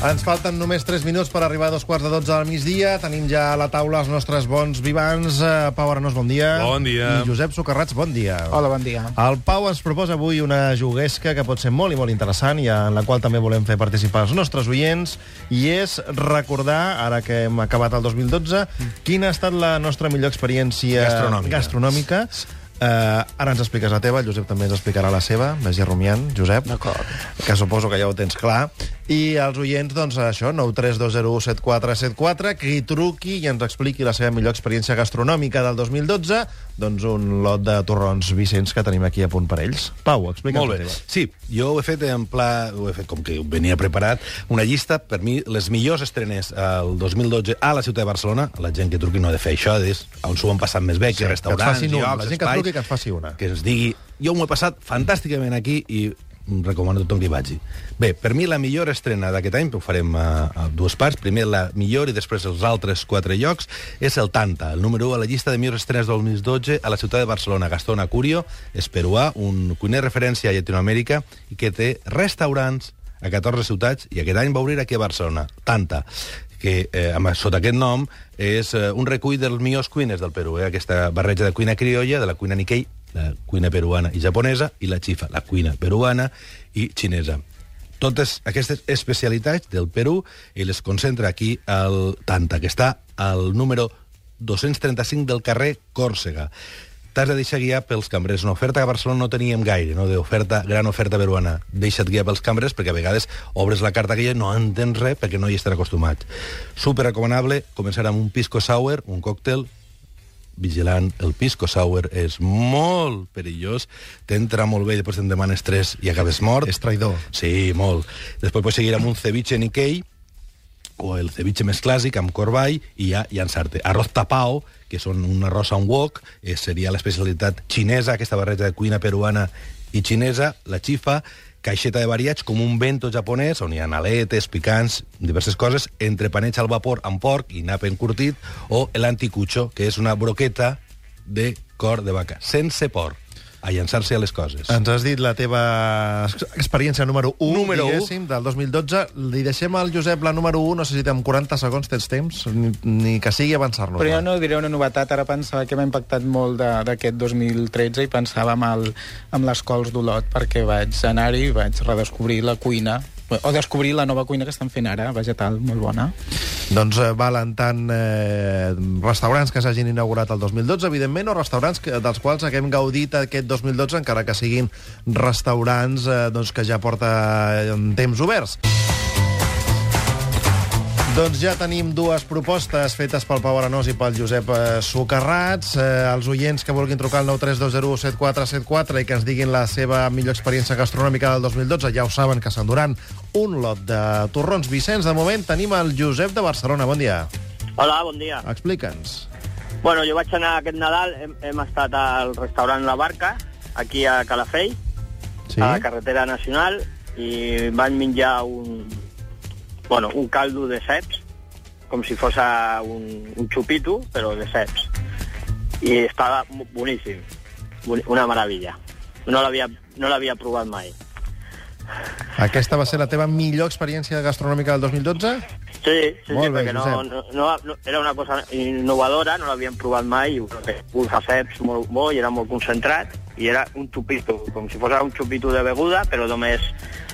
Ens falten només 3 minuts per arribar a dos quarts de 12 al migdia. Tenim ja a la taula els nostres bons vivants. Uh, Pau Arenós, bon dia. Bon dia. I Josep Socarrats, bon dia. Hola, bon dia. El Pau ens proposa avui una juguesca que pot ser molt i molt interessant i en la qual també volem fer participar els nostres oients i és recordar, ara que hem acabat el 2012, quina ha estat la nostra millor experiència Gastronòmica. gastronòmica. Uh, ara ens expliques la teva, el Josep també ens explicarà la seva. Vagi rumiant, Josep. D'acord. Que suposo que ja ho tens clar. I els oients, doncs, això, 932017474, que hi truqui i ens expliqui la seva millor experiència gastronòmica del 2012, doncs un lot de torrons Vicenç que tenim aquí a punt per ells. Pau, explica'ns Molt bé. Sí, jo ho he fet en pla... Ho he fet com que venia preparat. Una llista, per mi, les millors estrenes al 2012 a la ciutat de Barcelona. La gent que truqui no ha de fer això, és on s'ho han passat més bé, Sí, que que restaurants, un. llocs, La gent que espais, truqui que ens faci una. Que ens digui, jo m'ho he passat fantàsticament aquí i recomano a tothom que hi vagi. Bé, per mi la millor estrena d'aquest any, ho farem a, a dues parts, primer la millor i després els altres quatre llocs, és el Tanta, el número 1 a la llista de millors estrenes del 2012 a la ciutat de Barcelona. Gastón Acurio és peruà, un cuiner referència a Llatinoamèrica i que té restaurants a 14 ciutats i aquest any va obrir aquí a Barcelona. Tanta que eh, amb, sota aquest nom és eh, un recull dels millors cuines del Perú, eh? aquesta barreja de cuina criolla, de la cuina Nikkei, la cuina peruana i japonesa, i la xifa, la cuina peruana i xinesa. Totes aquestes especialitats del Perú i les concentra aquí al Tanta, que està al número 235 del carrer Còrsega. T'has de deixar guiar pels cambrers. Una oferta que a Barcelona no teníem gaire, no? d'oferta, gran oferta peruana. Deixa't guiar pels cambrers perquè a vegades obres la carta aquella no entens res perquè no hi estan acostumats. Super recomanable començar amb un pisco sour, un còctel, vigilant, el pisco sour és molt perillós, t'entra molt bé i després te'n demanes tres i acabes mort. És traïdor. Sí, molt. Després pots seguir amb un ceviche Nikkei, o el ceviche més clàssic, amb corball, i ja llançar-te. Arroz tapao, que són un arròs amb wok, eh, seria l'especialitat xinesa, aquesta barreja de cuina peruana i xinesa, la xifa, caixeta de variats, com un bento japonès, on hi ha aletes, picants, diverses coses, entrepanets al vapor amb porc i nap encurtit, o l'anticucho, que és una broqueta de cor de vaca, sense porc, a llançar-se a les coses. Ens has dit la teva ex- experiència número 1, Número diguéssim, del 2012. Li deixem al Josep la número 1, no sé si amb 40 segons tens temps, ni, ni que sigui avançar-nos. Però jo no diré una novetat, ara pensava que m'ha impactat molt d'aquest 2013 i pensava amb, el, amb les cols d'Olot, perquè vaig anar-hi i vaig redescobrir la cuina, o descobrir la nova cuina que estan fent ara, vegetal, molt bona. Doncs eh, valen tant eh, restaurants que s'hagin inaugurat el 2012, evidentment, o restaurants que, dels quals haguem gaudit aquest 2012, encara que siguin restaurants eh, doncs, que ja porta eh, temps oberts. Doncs ja tenim dues propostes fetes pel Pau Arenós i pel Josep eh, Socarrats. Eh, els oients que vulguin trucar al 932017474 i que ens diguin la seva millor experiència gastronòmica del 2012 ja ho saben que s'enduran un lot de torrons Vicenç. De moment tenim el Josep de Barcelona. Bon dia. Hola, bon dia. Explica'ns. Bueno, jo vaig anar aquest Nadal, hem, hem estat al restaurant La Barca, aquí a Calafell, Sí? a la carretera nacional, i van menjar un, bueno, un caldo de ceps, com si fos un, un xupito, però de ceps. I estava boníssim, una meravella. No l'havia no provat mai. Aquesta va ser la teva millor experiència gastronòmica del 2012? Sí, sí, Molt sí bé, perquè no, no, no, no, era una cosa innovadora, no l'havíem provat mai, i un ceps molt bo i era molt concentrat, i era un xupito, com si fos un xupito de beguda, però només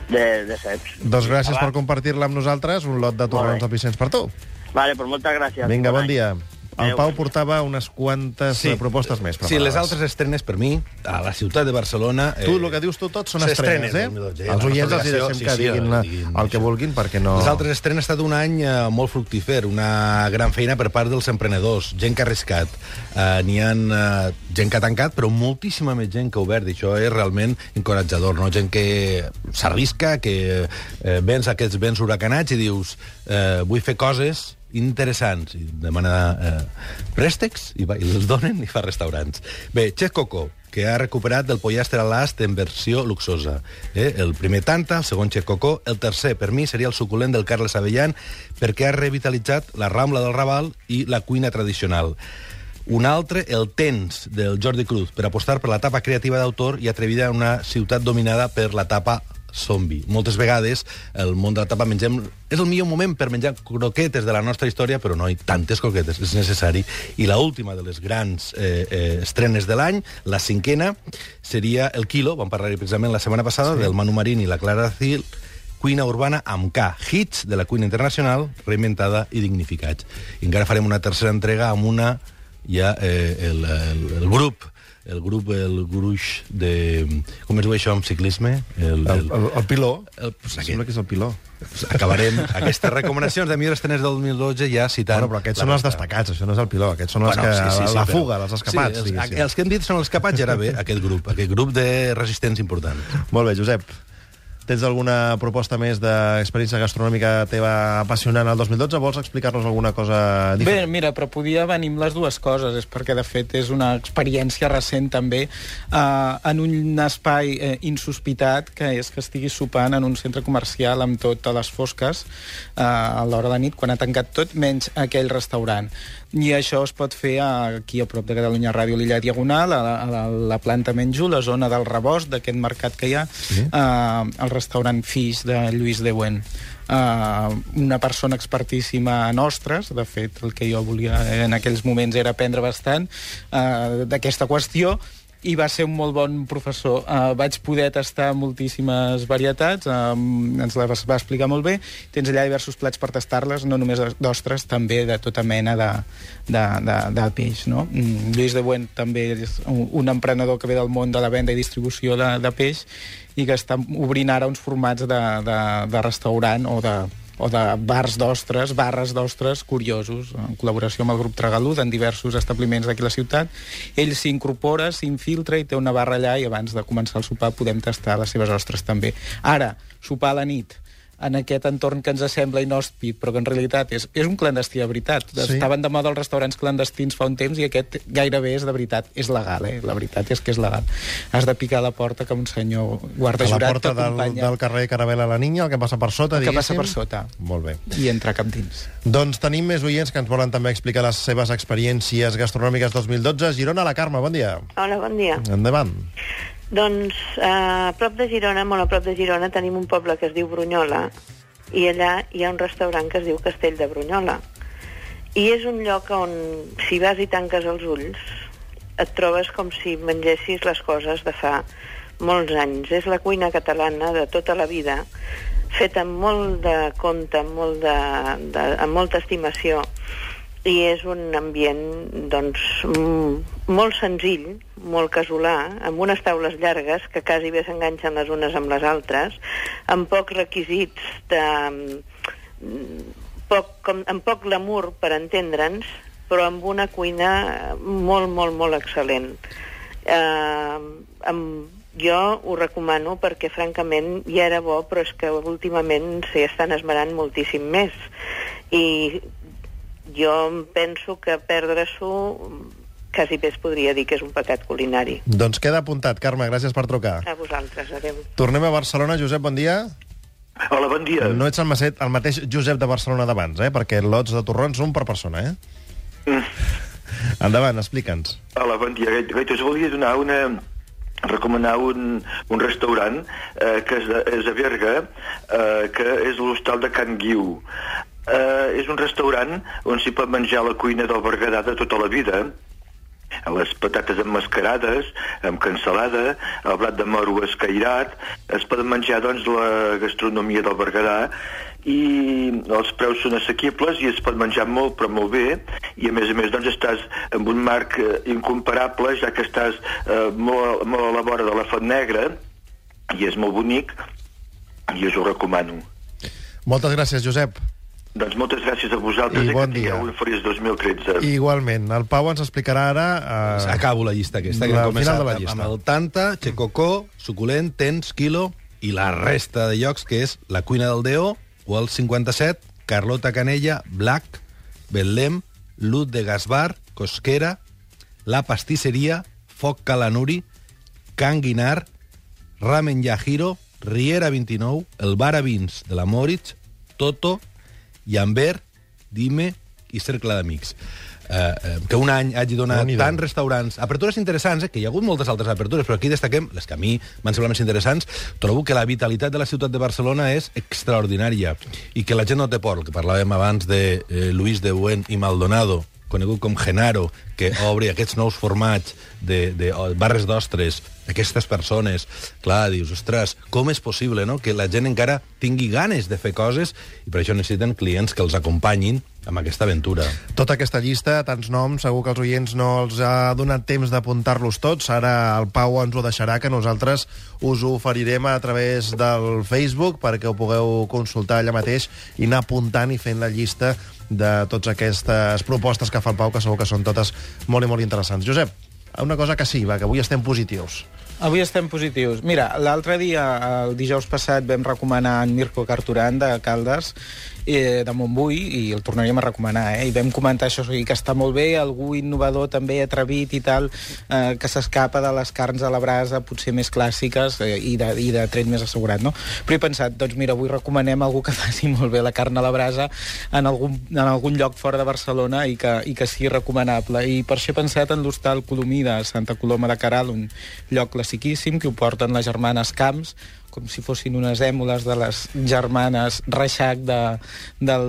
de, de ceps. Doncs gràcies Va. per compartir-la amb nosaltres, un lot de torrons de Vicenç per tu. Vale, doncs moltes gràcies. Vinga, bon any. dia. El. Pau portava unes quantes sí. propostes més Sí, preparades. les altres estrenes, per mi, a la ciutat de Barcelona... Tu, el que dius tu tot són estrenes, eh? 2012, Els oients els deixem obligació, que sí, sí, diguin, la- diguin el que vulguin, perquè no... Les altres estrenes ha estat un any eh, molt fructífer, una gran feina per part dels emprenedors, gent que ha arriscat. Eh, N'hi ha eh, gent que ha tancat, però moltíssima més gent que ha obert, i això és realment encoratjador, no? Gent que s'arrisca, que eh, vens aquests vents huracanats i dius eh, vull fer coses interessants i demana eh, préstecs i, va, i els donen i fa restaurants. Bé, Chef Coco, que ha recuperat del pollastre a l'ast en versió luxosa. Eh? El primer Tanta, el segon Chef Coco, el tercer, per mi, seria el suculent del Carles Avellan, perquè ha revitalitzat la Rambla del Raval i la cuina tradicional. Un altre, el Tens, del Jordi Cruz, per apostar per la tapa creativa d'autor i atrevida en una ciutat dominada per la tapa zombi. Moltes vegades el món de la tapa mengem... És el millor moment per menjar croquetes de la nostra història, però no hi tantes croquetes, és necessari. I la última de les grans eh, eh, estrenes de l'any, la cinquena, seria El Kilo, vam parlar precisament la setmana passada, sí. del Manu Marín i la Clara Cil, cuina urbana amb K, hits de la cuina internacional, reinventada i dignificats. I encara farem una tercera entrega amb una, ja, eh, el, el, el grup el grup, el gruix de... Com es diu això en ciclisme? El, el, el, el piló. El, pues, Sembla que és el piló. Acabarem aquestes recomanacions de millors estrenes del 2012 ja citant... Bueno, però aquests són els destacats, això no és el piló, aquests són els Bueno, que... sí, sí, sí, la però- fuga, els escapats. Sí, els, diguéssim. els que hem dit són els escapats, ja era bé, aquest grup, aquest grup de resistents important. Molt bé, Josep. Tens alguna proposta més d'experiència gastronòmica teva apassionant al 2012? Vols explicar-nos alguna cosa Bé, diferent? mira, però podia venir amb les dues coses, és perquè, de fet, és una experiència recent també eh, en un espai eh, insospitat, que és que estiguis sopant en un centre comercial amb tot a les fosques eh, a l'hora de nit, quan ha tancat tot, menys aquell restaurant. I això es pot fer aquí a prop de Catalunya Ràdio, l'illa Diagonal, a la, a la, la planta Menjú, la zona del rebost, d'aquest mercat que hi ha, Sí. eh, el restaurant Fish de Lluís Deuen. Uh, una persona expertíssima en ostres, de fet el que jo volia en aquells moments era aprendre bastant uh, d'aquesta qüestió i va ser un molt bon professor. Uh, vaig poder tastar moltíssimes varietats, um, ens les va explicar molt bé. Tens allà diversos plats per tastar-les, no només d'ostres, també de tota mena de, de, de, de peix. No? Mm, Lluís de Buen també és un, un emprenedor que ve del món de la venda i distribució de, de peix i que està obrint ara uns formats de, de, de restaurant o de, o de bars d'ostres, barres d'ostres curiosos, en col·laboració amb el grup Tragalud en diversos establiments d'aquí la ciutat. Ell s'incorpora, s'infiltra i té una barra allà i abans de començar el sopar podem tastar les seves ostres també. Ara, sopar a la nit, en aquest entorn que ens sembla inhòspit, però que en realitat és, és un clandestí de veritat. Sí. Estaven de moda els restaurants clandestins fa un temps i aquest gairebé és de veritat. És legal, eh? La veritat és que és legal. Has de picar a la porta que un senyor guarda A la jurat porta del, t'acompanya del carrer Caravela la Niña, el que passa per sota, El que diguéssim. passa per sota. Molt bé. i entra cap dins. Doncs tenim més oients que ens volen també explicar les seves experiències gastronòmiques 2012. Girona, la Carme, bon dia. Hola, bon dia. Endavant. Doncs eh, a prop de Girona, molt a prop de Girona, tenim un poble que es diu Brunyola i allà hi ha un restaurant que es diu Castell de Brunyola. I és un lloc on, si vas i tanques els ulls, et trobes com si mengessis les coses de fa molts anys. És la cuina catalana de tota la vida, feta amb molt de compte, amb, molt de, de, amb molta estimació, i és un ambient doncs, molt senzill, molt casolà, amb unes taules llargues que quasi bé s'enganxen les unes amb les altres, amb pocs requisits de... mm, Poc, com, amb poc glamour per entendre'ns, però amb una cuina molt, molt, molt excel·lent. Eh, amb, jo ho recomano perquè, francament, ja era bo, però és que últimament s'hi estan esmerant moltíssim més. I jo em penso que perdre-s'ho quasi bé es podria dir que és un pecat culinari. Doncs queda apuntat, Carme, gràcies per trucar. A vosaltres, adeu. Tornem a Barcelona. Josep, bon dia. Hola, bon dia. No ets el, macet, el mateix Josep de Barcelona d'abans, eh? perquè lots de torrons, un per persona, eh? Mm. Endavant, explica'ns. Hola, bon dia. Gaita, us volia donar una recomanar un, un restaurant eh, que és, de, és a Berga, eh, que és l'hostal de Can Guiu. Eh, és un restaurant on s'hi pot menjar la cuina del Berguedà de tota la vida, les patates emmascarades, amb cansalada, el blat de moro escairat, es poden menjar doncs la gastronomia del Berguedà. I els preus són assequibles i es pot menjar molt però molt bé. I a més a més doncs estàs amb un marc eh, incomparable ja que estàs eh, molt, molt a la vora de la Font Negra. I és molt bonic i us ho recomano. Moltes gràcies, Josep. Doncs moltes gràcies a vosaltres I i, bon que dia. tingueu un feliç 2013. Igualment, el Pau ens explicarà ara... Eh, Acabo la llista aquesta, que La- final de la llista. amb el Tanta, Checocó, Suculent, Tens, Kilo i la resta de llocs, que és la cuina del Deó, o el 57, Carlota Canella, Black, Betlem, Lut de Gasbar, Cosquera, La Pastisseria, Foc Calanuri, Can Guinar, Ramen Yajiro, Riera 29, el Bar a Vins de la Moritz, Toto, Llamber, Dime i Cercle d'Amics. eh, eh, que un any hagi donat Déu-n'hi-do. tants restaurants, apertures interessants, eh, que hi ha hagut moltes altres apertures, però aquí destaquem les que a mi m'han semblat més interessants. Trobo que la vitalitat de la ciutat de Barcelona és extraordinària i que la gent no té por, el que parlàvem abans de eh, Luis de Buen i Maldonado, conegut com Genaro, que obre aquests nous formats de, de barres d'ostres, aquestes persones, clar, dius, ostres, com és possible no? que la gent encara tingui ganes de fer coses i per això necessiten clients que els acompanyin amb aquesta aventura. Tota aquesta llista, tants noms, segur que els oients no els ha donat temps d'apuntar-los tots. Ara el Pau ens ho deixarà, que nosaltres us ho oferirem a través del Facebook perquè ho pugueu consultar allà mateix i anar apuntant i fent la llista de totes aquestes propostes que fa el Pau, que segur que són totes molt i molt interessants. Josep, una cosa que sí, va, que avui estem positius. Avui estem positius. Mira, l'altre dia, el dijous passat, vam recomanar en Mirko Carturan de Caldes, eh, de Montbui, i el tornaríem a recomanar, eh? I vam comentar això, o sigui, que està molt bé, algú innovador també, atrevit i tal, eh, que s'escapa de les carns a la brasa, potser més clàssiques eh, i, de, i de tret més assegurat, no? Però he pensat, doncs mira, avui recomanem algú que faci molt bé la carn a la brasa en algun, en algun lloc fora de Barcelona i que, i que sigui recomanable. I per això he pensat en l'hostal Colomí de Santa Coloma de Caral, un lloc classiquíssim que ho porten les germanes Camps, com si fossin unes èmules de les germanes Reixac de, del,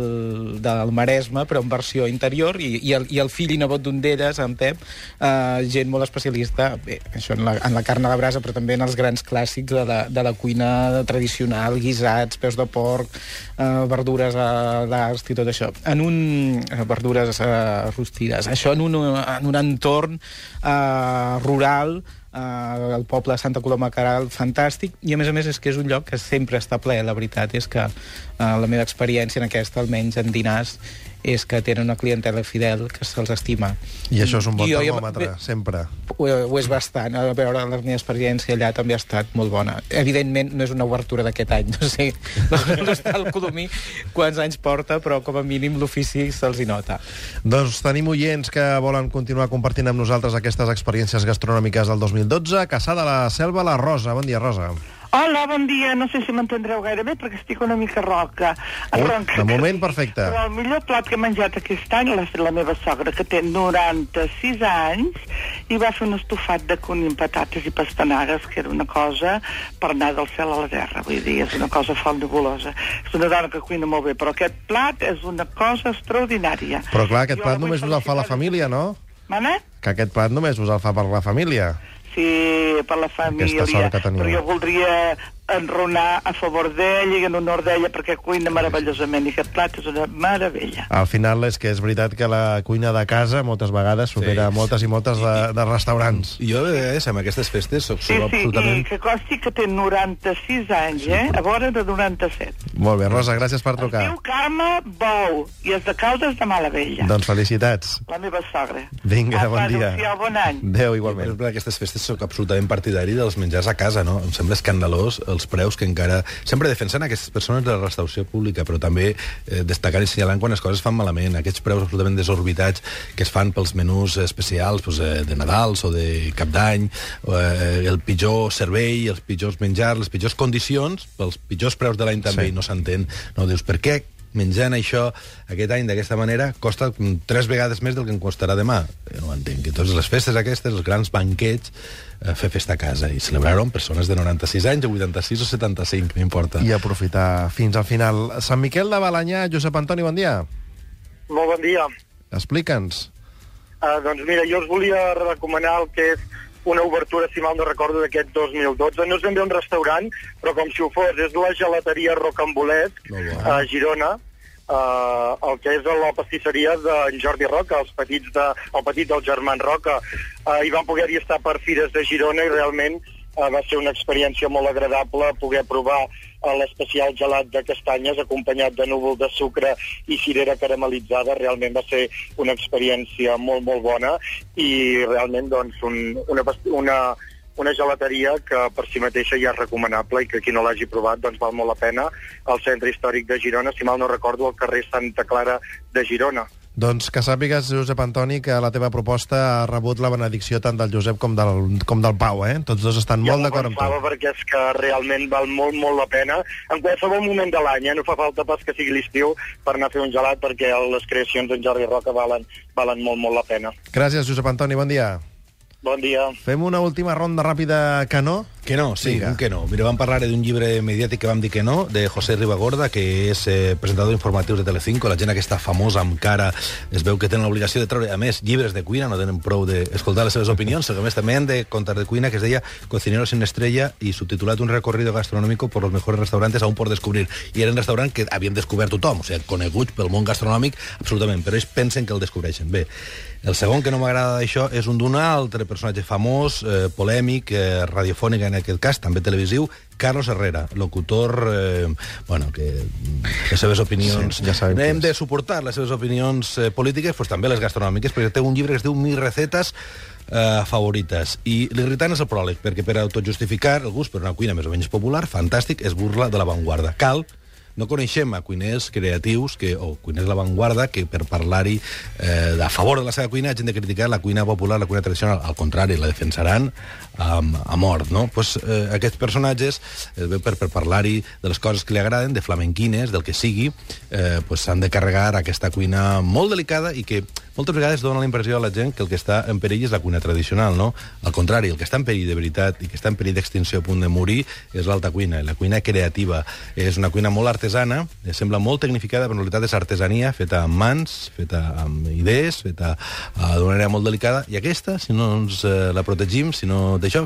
del Maresme, però en versió interior, i, i, el, i el fill i nebot d'un d'elles, en Pep, eh, gent molt especialista, bé, això en la, en la carn a la brasa, però també en els grans clàssics de la, de la cuina tradicional, guisats, peus de porc, eh, verdures a l'ast i tot això. En un... Eh, verdures eh, rostides. Això en un, en un entorn eh, rural, eh, el poble de Santa Coloma Caral, fantàstic, i a més a més és que és un lloc que sempre està ple, la veritat és que eh, la meva experiència en aquesta, almenys en dinars, és que tenen una clientela fidel que se'ls estima. I això és un bon I jo termòmetre, bé, sempre. Ho, ho és bastant. A veure, la meva experiència allà també ha estat molt bona. Evidentment, no és una obertura d'aquest any, no sé no està el Colomí quants anys porta, però com a mínim l'ofici se'ls nota. Doncs tenim oients que volen continuar compartint amb nosaltres aquestes experiències gastronòmiques del 2012. Caçà de la Selva, la Rosa. Bon dia, Rosa. Hola, bon dia. No sé si m'entendreu gaire bé perquè estic una mica roca. Oh, ronca. de moment, perfecte. Però el millor plat que he menjat aquest any l'ha fet la meva sogra, que té 96 anys, i va fer un estofat de conill amb patates i pastanagues, que era una cosa per anar del cel a la terra. Vull dir, és una cosa font nebulosa. És una dona que cuina molt bé, però aquest plat és una cosa extraordinària. Però clar, aquest Jo plat només us el fa la família, no? Mana? Que aquest plat només us el fa per la família. Sí, per la família. sort que teniu. Però jo voldria enronar a favor d'ella i en honor d'ella perquè cuina meravellosament i aquest plat és una meravella. Al final és que és veritat que la cuina de casa moltes vegades supera Sí. moltes i moltes de, de restaurants. I jo, eh, amb aquestes festes, soc Sí, sí, absolutament... i que costi que té 96 anys, eh? A vora de 97. Molt bé, Rosa, gràcies per Es trucar. diu Carme Bou i és de Caldes de Malavella. Doncs felicitats. La meva sogra. Vinga, Apa, bon dia. adéu-siau, bon any. Adéu, Per igualment. exemple, aquestes festes sóc absolutament partidari dels menjars a casa, no? Em sembla escandalós els preus que encara... Sempre defensen aquestes persones de la restauració pública, però també eh, destacant i senyalant quan les coses fan malament. Aquests preus absolutament desorbitats que es fan pels menús especials pues, eh, de Nadals o de Cap d'Any, eh, el pitjor servei, els pitjors menjars, les pitjors condicions, pels pitjors preus de l'any també, Sí. i no s'entén. No, dius, per què menjant això aquest any d'aquesta manera costa tres vegades més del que em costarà demà. Jo no ho entenc. Que totes les festes aquestes, els grans banquets, eh, fer festa a casa i celebrar-ho amb persones de 96 anys, o 86 o 75, no importa. I aprofitar fins al final. Sant Miquel de Balanyà, Josep Antoni, bon dia. Molt bon dia. Explica'ns. Uh, doncs mira, jo us volia recomanar el que és una obertura, si mal no recordo, d'aquest 2012. No és ben bé un restaurant, però com si ho fos, és la gelateria Rocambolesc a Girona, uh, el que és la pastisseria d'en Jordi Roca, els petits de, el petit dels germans Roca. Uh, I van poder-hi estar per fires de Girona i realment uh, va ser una experiència molt agradable poder provar uh, l'especial gelat de castanyes acompanyat de núvol de sucre i cirera caramelitzada. Realment va ser una experiència molt, molt bona i realment doncs, un, una, una, una gelateria que per si mateixa ja és recomanable i que qui no l'hagi provat doncs val molt la pena al centre històric de Girona, si mal no recordo, al carrer Santa Clara de Girona. Doncs que sàpigues, Josep Antoni, que la teva proposta ha rebut la benedicció tant del Josep com del, com del Pau, eh? Tots dos estan Jo molt d'acord amb tu. perquè és que realment val molt, molt la pena en qualsevol moment de l'any, eh? no fa falta pas que sigui l'estiu per anar a fer un gelat perquè les creacions d'en Jordi Roca valen, valen molt, molt la pena. Gràcies, Josep Antoni, bon dia. Bon dia. Fem una última ronda ràpida que no? Que no, sí, Vinga. un que no. Mira, vam parlar d'un llibre mediàtic que vam dir que no, de José Ribagorda, que és eh, presentador informatius de Telecinco, la gent aquesta famosa amb cara, es veu que tenen l'obligació de treure, a més, llibres de cuina, no tenen prou d'escoltar les seves opinions, a més també han de contar de cuina, que es deia Cocinero sin estrella, i subtitulat Un recorrido gastronómico por los mejores restaurantes aún por descobrir. I eren restaurants que havíem descobert tothom, o sigui, coneguts pel món gastronòmic, absolutament, però ells pensen que el descobreixen. Bé, el segon que no m'agrada d'això és un d'un altre personatge famós, eh, polèmic, eh, radiofònic en aquest cas, també televisiu, Carlos Herrera, locutor, eh, bueno, que les seves opinions... Sí, ja sabem Hem de suportar les seves opinions eh, polítiques, pues, també les gastronòmiques, perquè té un llibre que es diu Mis recetes eh, favorites. I l'irritant és el pròleg, perquè per autojustificar el gust per una cuina més o menys popular, fantàstic, es burla de l'avantguarda. Cal no coneixem a cuiners creatius que, o cuiners de l'avantguarda que per parlar-hi eh, a favor de la seva cuina hagin de criticar la cuina popular, la cuina tradicional. Al contrari, la defensaran um, a mort, no? Pues, eh, aquests personatges, eh, per, per parlar-hi de les coses que li agraden, de flamenquines, del que sigui, eh, pues, de carregar aquesta cuina molt delicada i que moltes vegades dona la impressió a la gent que el que està en perill és la cuina tradicional, no? Al contrari, el que està en perill de veritat i que està en perill d'extinció a punt de morir és l'alta cuina, la cuina creativa. És una cuina molt artesana, eh, sembla molt tecnificada, però en realitat és artesania feta amb mans, feta amb idees, feta uh, d'una manera molt delicada, i aquesta, si no ens uh, la protegim, si no d'això,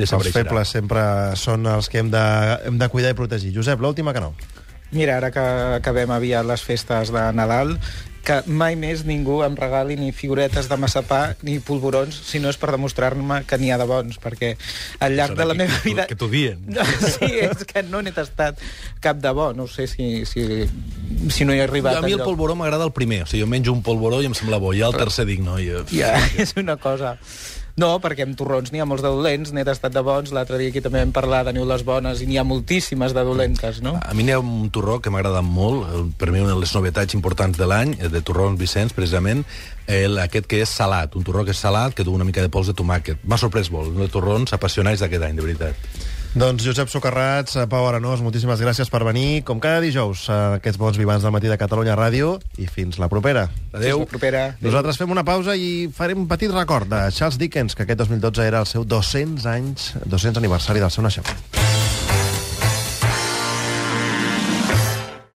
Els febles sempre són els que hem de, hem de cuidar i protegir. Josep, l'última que no. Mira, ara que acabem aviat les festes de Nadal, que mai més ningú em regali ni figuretes de massapà ni polvorons, si no és per demostrar-me que n'hi ha de bons, perquè al llarg de la que- meva que- vida... que t'ho dient. No, sí, és que no n'he tastat cap de bo. No sé si, si, si no hi he arribat a mi el polvoró m'agrada el primer, o sigui, jo menjo un polvoró i em sembla bo, i el tercer dic, no, jo... Ja, és una cosa... No, perquè amb torrons n'hi ha molts de dolents, n'he tastat de bons, l'altre dia aquí també vam parlar de niules bones i n'hi ha moltíssimes de dolentes, no? A mi n'hi ha un torró que m'agrada molt, per mi una de les novetats importants de l'any, eh, de torrons Vicenç, precisament, el, aquest que és salat, un torró que és salat, que du una mica de pols de tomàquet. M'ha sorprès molt, un dels torrons apassionats d'aquest any, de veritat. Doncs Josep Socarrats, eh, Pau Arenós, moltíssimes gràcies per venir, com cada dijous, a aquests bons vivants del matí de Catalunya Ràdio, i fins la propera. Adéu. Fins la propera. Nosaltres fem una pausa i farem un petit record de Charles Dickens, que aquest 2012 era el seu 200 anys, 200 aniversari del seu naixement.